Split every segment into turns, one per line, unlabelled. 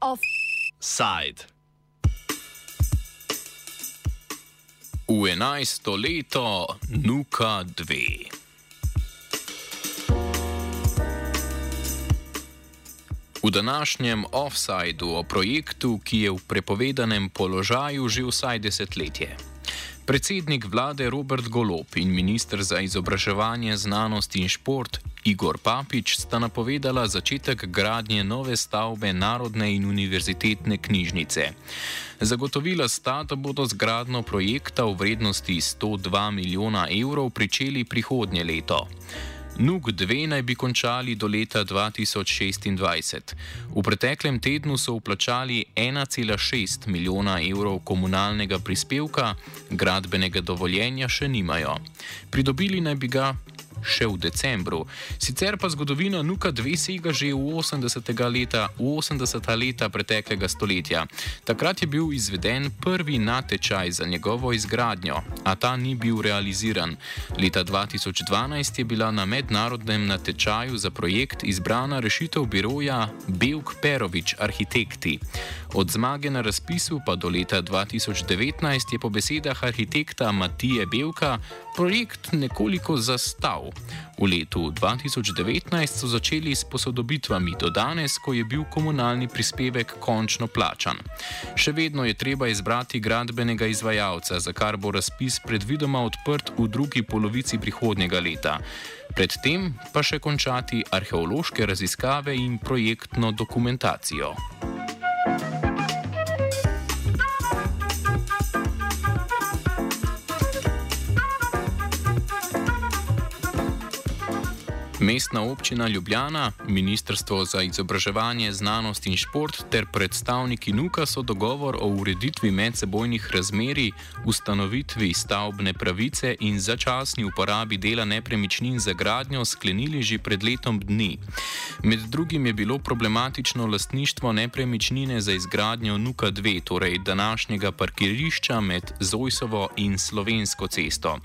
Offside. V enajsto leto Nuka 2. V današnjem offsajdu o projektu, ki je v prepovedanem položaju že vsaj desetletje. Predsednik vlade Robert Golop in ministr za izobraževanje, znanost in šport Igor Papič sta napovedala začetek gradnje nove stavbe Narodne in univerzitetne knjižnice. Zagotovila sta, da bodo z gradno projekta v vrednosti 102 milijona evrov pričeli prihodnje leto. NUK 2 naj bi končali do leta 2026. V preteklem tednu so vplačali 1,6 milijona evrov komunalnega prispevka, gradbenega dovoljenja še nimajo. Pridobili naj bi ga še v decembru. Sicer pa zgodovina Nuka 2 sega že v 80. leta, v 80. leta preteklega stoletja. Takrat je bil izveden prvi natečaj za njegovo izgradnjo, a ta ni bil realiziran. Leta 2012 je bila na mednarodnem natečaju za projekt izbrana rešitev biroja Belk Perovič Arhitekti. Od zmage na razpisu pa do leta 2019 je po besedah arhitekta Matije Belka projekt nekoliko zastal. V letu 2019 so začeli s posodobitvami do danes, ko je bil komunalni prispevek končno plačan. Še vedno je treba izbrati gradbenega izvajalca, za kar bo razpis predvidoma odprt v drugi polovici prihodnjega leta. Predtem pa še končati arheološke raziskave in projektno dokumentacijo. Mestna občina Ljubljana, Ministrstvo za izobraževanje, znanost in šport ter predstavniki NUKA so dogovor o ureditvi medsebojnih razmerij, ustanovitvi stavbne pravice in začasni uporabi dela nepremičnin za gradnjo sklenili že pred letom dni. Med drugim je bilo problematično lastništvo nepremičnine za izgradnjo NUKA 2, torej današnjega parkirišča med Zojsovo in Slovensko cesto.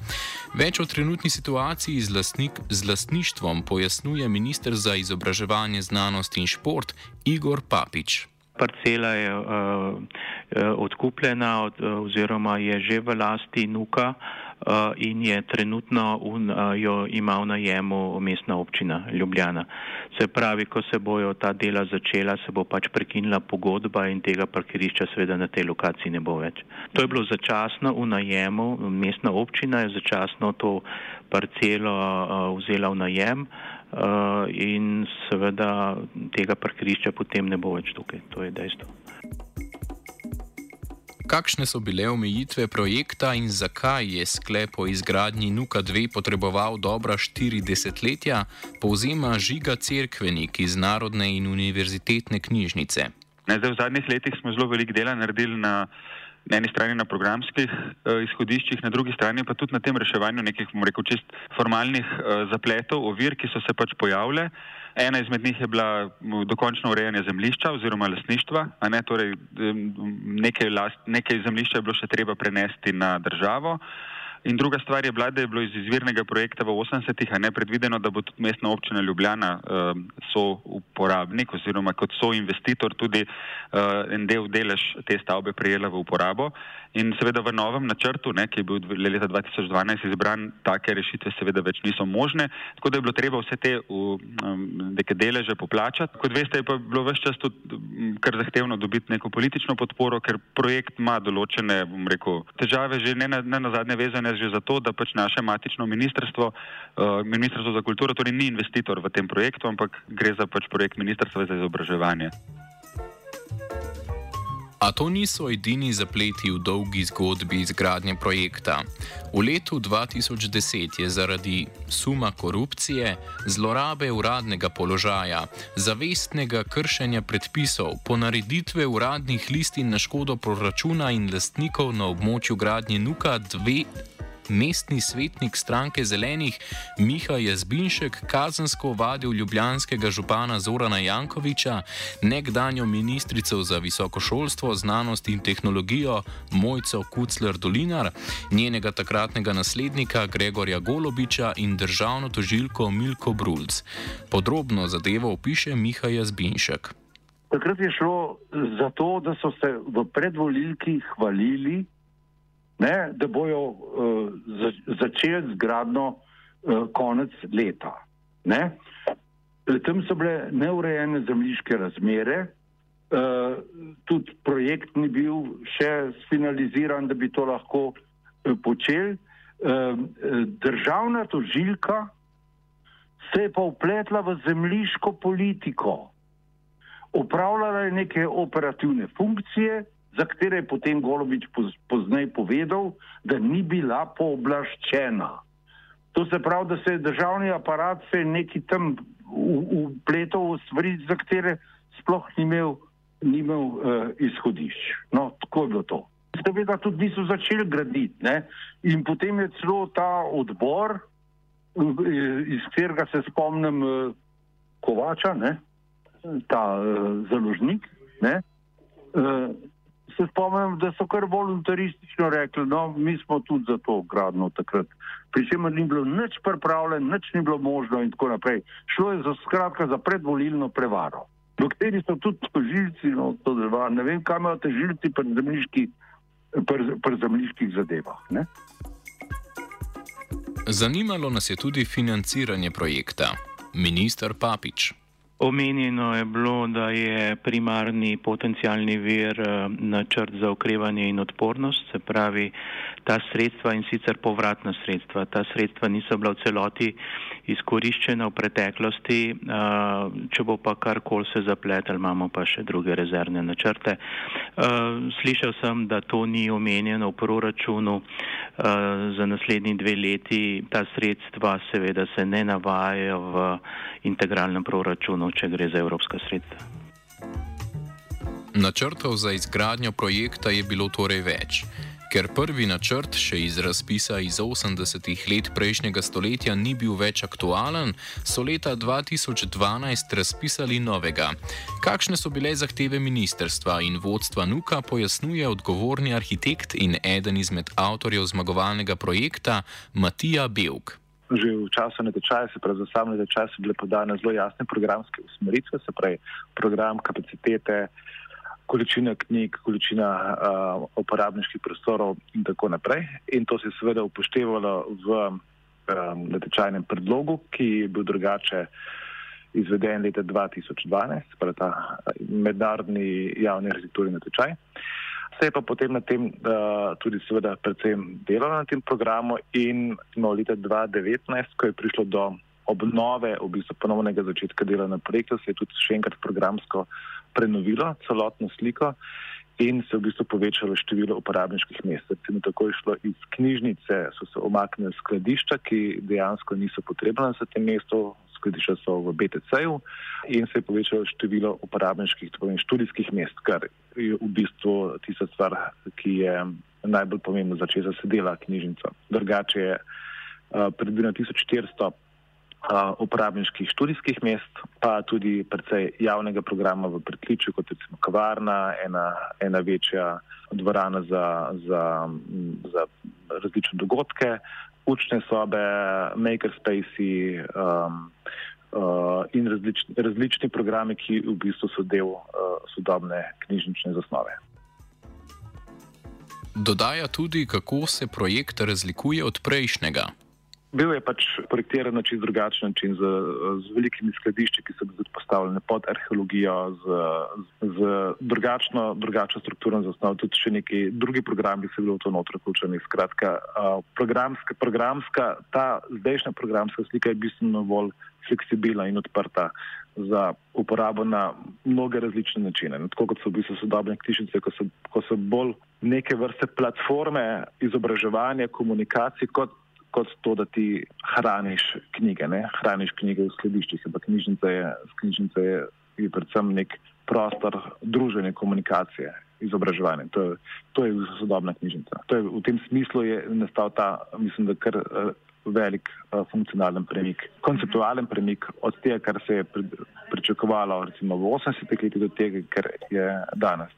Več o trenutni situaciji z, lastnik, z lastništvom pojasnjuje ministr za izobraževanje, znanost in šport Igor Papič.
Parcela je uh, odkupljena od, oziroma je že v lasti Nuka uh, in je trenutno un, uh, jo ima v najemu mestna občina Ljubljana. Se pravi, ko se bojo ta dela začela, se bo pač prekinila pogodba in tega parkirišča seveda na tej lokaciji ne bo več. To je bilo začasno v najemu, mestna občina je začasno to parcelo uh, vzela v najem in seveda tega parkirišča potem ne bo več tukaj. To je dejstvo.
Kakšne so bile omejitve projekta in zakaj je sklep o izgradnji Nuka 2 potreboval dobra štiri desetletja, povzema Žiga Cerkvenik iz Narodne in univerzitetne knjižnice.
Ne, zdaj, v zadnjih letih smo zelo veliko dela naredili na, na eni strani na programskih uh, izhodiščih, na drugi strani pa tudi na tem reševanju nekih, bomo rekel, čist formalnih uh, zapletov, ovir, ki so se pač pojavljale. Ena izmed njih je bila dokončno urejanje zemljišča oziroma lasništva, a ne torej nekaj, last, nekaj zemljišča je bilo še treba prenesti na državo. In druga stvar je bila, da je bilo iz izvirnega projekta v 80-ih, a ne predvideno, da bo tudi mestna občina Ljubljana uh, so uporabnik oziroma kot so investitor tudi uh, en del delež te stavbe prejela v uporabo. In seveda v novem načrtu, ne, ki je bil leta 2012 izbran, take rešitve seveda več niso možne, tako da je bilo treba vse te um, deleže poplačati. Kot veste, je pa bilo vse čas tudi kar zahtevno dobiti neko politično podporo, ker projekt ima določene, bom rekel, težave že ne na, ne na zadnje vezane že zato, da pač naše matično ministrstvo, uh, ministrstvo za kulturo, torej ni investitor v tem projektu, ampak gre za pač projekt ministrstva za izobraževanje.
A to niso edini zapleti v dolgi zgodbi izgradnje projekta. V letu 2010 je zaradi suma korupcije, zlorabe uradnega položaja, zavestnega kršenja predpisov, ponareditve uradnih listin na škodo proračuna in lastnikov na območju gradnje Nuka 2 mestni svetnik stranke Zelenih Miha Jazbinšek kazensko vadil ljubljanskega župana Zorana Jankoviča, nekdanjo ministrico za visoko šolstvo, znanost in tehnologijo Mojco Kucler Dolinar, njenega takratnega naslednika Gregorja Golobiča in državno tožilko Milko Brulc. Podrobno zadevo opiše Miha Jazbinšek.
Takrat je šlo za to, da so se v predvolilki hvalili, ne, da bojo uh, začeli z gradno uh, konec leta. Ne. Tam so bile neurejene zemljiške razmere, uh, tudi projekt ni bil še finaliziran, da bi to lahko uh, počeli. Uh, državna tožilka se je pa upletla v zemljiško politiko upravljala je neke operativne funkcije, za katere je potem Golobič pozneje povedal, da ni bila pooblaščena. To se pravi, da se je državni aparat se neki tam upletel v stvari, za katere sploh ni imel, ni imel uh, izhodišč. No, tako je bilo to. Seveda tudi niso začeli graditi. Ne? In potem je celo ta odbor, iz katerega se spomnim uh, Kovača, ne? ta uh, založnik. Ne, uh, se spomnim, da so kar voluntaristično rekli, no, mi smo tudi za to gradno takrat. Pričemer ni bilo nič pripravljeno, nič ni bilo možno in tako naprej. Šlo je za skratka za predvolilno prevaro. Do kateri so tudi tožilci, no, to dva, ne vem, kam imajo tožilci pri zemljiških, pri, pri zemljiških zadevah. Ne?
Zanimalo nas je tudi financiranje projekta. Ministr Papič.
Omenjeno je bilo, da je primarni potencijalni vir eh, načrt za okrevanje in odpornost, se pravi ta sredstva in sicer povratna sredstva. Ta sredstva niso bila v celoti izkoriščena v preteklosti, eh, če bo pa karkoli se zapletel, imamo pa še druge rezervne načrte. Eh, slišal sem, da to ni omenjeno v proračunu za naslednji dve leti. Ta sredstva seveda se ne navajajo v integralnem proračunu če gre za evropska sredstva.
Načrtov za izgradnjo projekta je bilo torej več. Ker prvi načrt še iz razpisa iz 80-ih let prejšnjega stoletja ni bil več aktualen, so leta 2012 razpisali novega. Kakšne so bile zahteve ministerstva in vodstva Nuka, pojasnjuje odgovorni arhitekt in eden izmed avtorjev zmagovalnega projekta Matija Belk
že v času natečaja, se pravi za sam natečaj, so bile podane zelo jasne programske usmeritve, se pravi program, kapacitete, količina knjig, količina uh, uporabniških prostorov in tako naprej. In to se je seveda upoštevalo v um, natečajnem predlogu, ki je bil drugače izveden leta 2012, pravi ta mednarodni javni arhitekturni natečaj. Se je pa potem na tem uh, tudi seveda predvsem delalo na tem programu in no, leta 2019, ko je prišlo do obnove, v bistvu ponovnega začetka dela na projektu, se je tudi še enkrat programsko prenovilo celotno sliko in se je v bistvu povečalo število uporabniških mest. Recimo tako je šlo iz knjižnice, so se omaknili skladišča, ki dejansko niso potrebna za tem mestu, skladišča so v BTC-ju in se je povečalo število uporabniških, tako in študijskih mest, kar je v bistvu tista stvar, ki je najbolj pomembna, za če se dela knjižnica. Drugače je uh, predvideno 1400 uh, uporabniških študijskih mest, pa tudi precej javnega programa v pritličju, kot recimo kavarna, ena, ena večja dvorana za, za, za različne dogodke, učne sobe, makerspace um, uh, in različni, različni programi, ki v bistvu so del uh, sodobne knjižnične zasnove.
Dodaja tudi, kako se projekt razlikuje od prejšnjega.
Bil je pač projektiran na čist drugačen način, z, z velikimi skladišči, ki so bili postavljene pod arheologijo, z, z drugačno, drugačno strukturo zasnovo, tudi še neki drugi programi, ki so bili v to notro vključeni. Skratka, programska, programska, ta zdajšnja programska slika je bistveno bolj fleksibilna in odprta za uporabo na mnoge različne načine. Tako kot so v bistvu sodobne knjižnice, ko so, ko so bolj neke vrste platforme izobraževanja, komunikacije, kot kot to, da ti hraniš knjige, ne? hraniš knjige v skladiščih. Ampak knjižnica je, knjižnica je, je predvsem nek prostor družene komunikacije izobraževanje. To je, to je sodobna knjižnica. Je, v tem smislu je nastal ta, mislim, da kar uh, velik uh, funkcionalen premik, konceptualen premik od tega, kar se je pričakovalo recimo v 80-ih letih do tega, kar je danes.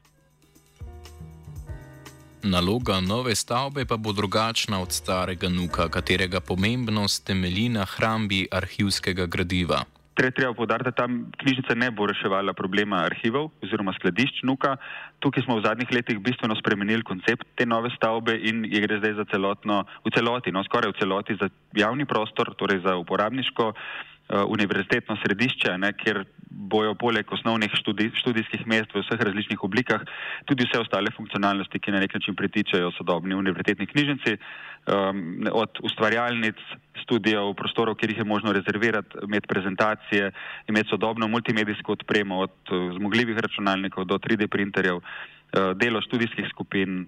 Naloga nove stavbe pa bo drugačna od starega nuka, katerega pomembnost temelji na hrambi arhivskega gradiva.
Treba povdariti, da tam knjižnica ne bo reševala problema arhivov oziroma skladišč nuka. Tukaj smo v zadnjih letih bistveno spremenili koncept te nove stavbe in je gre zdaj za celotno, v celoti, no skoraj v celoti za javni prostor, torej za uporabniško univerzitetno središče, ne, kjer bojo poleg osnovnih študij, študijskih mest v vseh različnih oblikah tudi vse ostale funkcionalnosti, ki na nek način pritičajo sodobni univerzitetni knjižnici, um, od ustvarjalnic, študijev, prostorov, kjer jih je možno rezervirati, imeti prezentacije, imeti sodobno multimedijsko odpremo od uh, zmogljivih računalnikov do 3D printerjev, uh, delo študijskih skupin,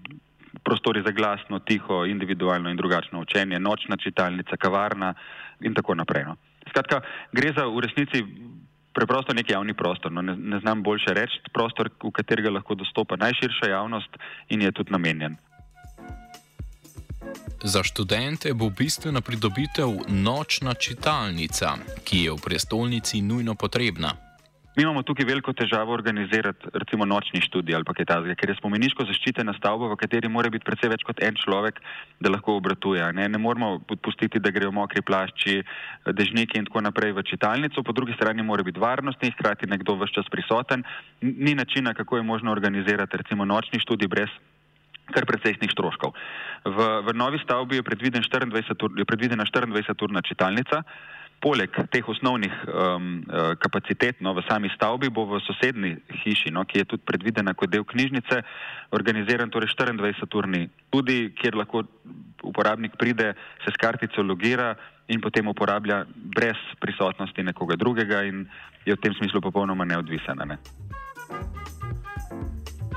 prostori za glasno, tiho, individualno in drugačno učenje, nočna čitalnica, kavarna in tako naprej. No. Skratka, gre za v resnici preprosto nek javni prostor. No, ne, ne znam boljše reči, prostor, v katerega lahko dostopa najširša javnost in je tudi namenjen.
Za študente bo bistvena pridobitev nočna čitalnica, ki je v prestolnici nujno potrebna.
Mi imamo tukaj veliko težavo organizirati recimo nočni študij ali kaj takega, ker je spomeniško zaščitena stavba, v kateri mora biti predvsej več kot en človek, da lahko obratuje. Ne, ne moramo pustiti, da grejo mokri plašči, dežniki in tako naprej v čitalnico, po drugi strani mora biti varnostni, hkrati nekdo vse čas prisoten. Ni načina, kako je možno organizirati recimo nočni študij brez kar precejšnjih stroškov. V, v novi stavbi je, 24 je predvidena 24-urna čitalnica. Poleg teh osnovnih um, uh, kapacitet no, v sami stavbi bo v sosednji hiši, no, ki je tudi predvidena kot del knjižnice, organiziran torej 24-urni tudi, kjer lahko uporabnik pride, se s kartico logira in potem uporablja brez prisotnosti nekoga drugega in je v tem smislu popolnoma neodvisen. Ne.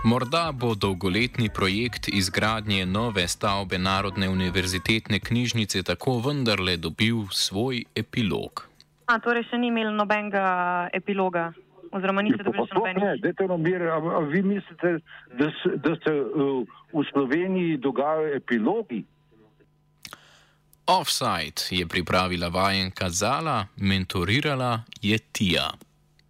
Morda bo dolgoletni projekt izgradnje nove stavbe Narodne univerzitetne knjižnice tako vendarle dobil svoj epilog.
A, torej, še ni imel nobenega epiloga, oziroma niste dobili še nobenega?
Ne, dajte nam bir, a, a vi mislite, da se, da se uh, v Sloveniji dogajajo epilogi?
Offside je pripravila vajenka Zala, mentorirala je Tija.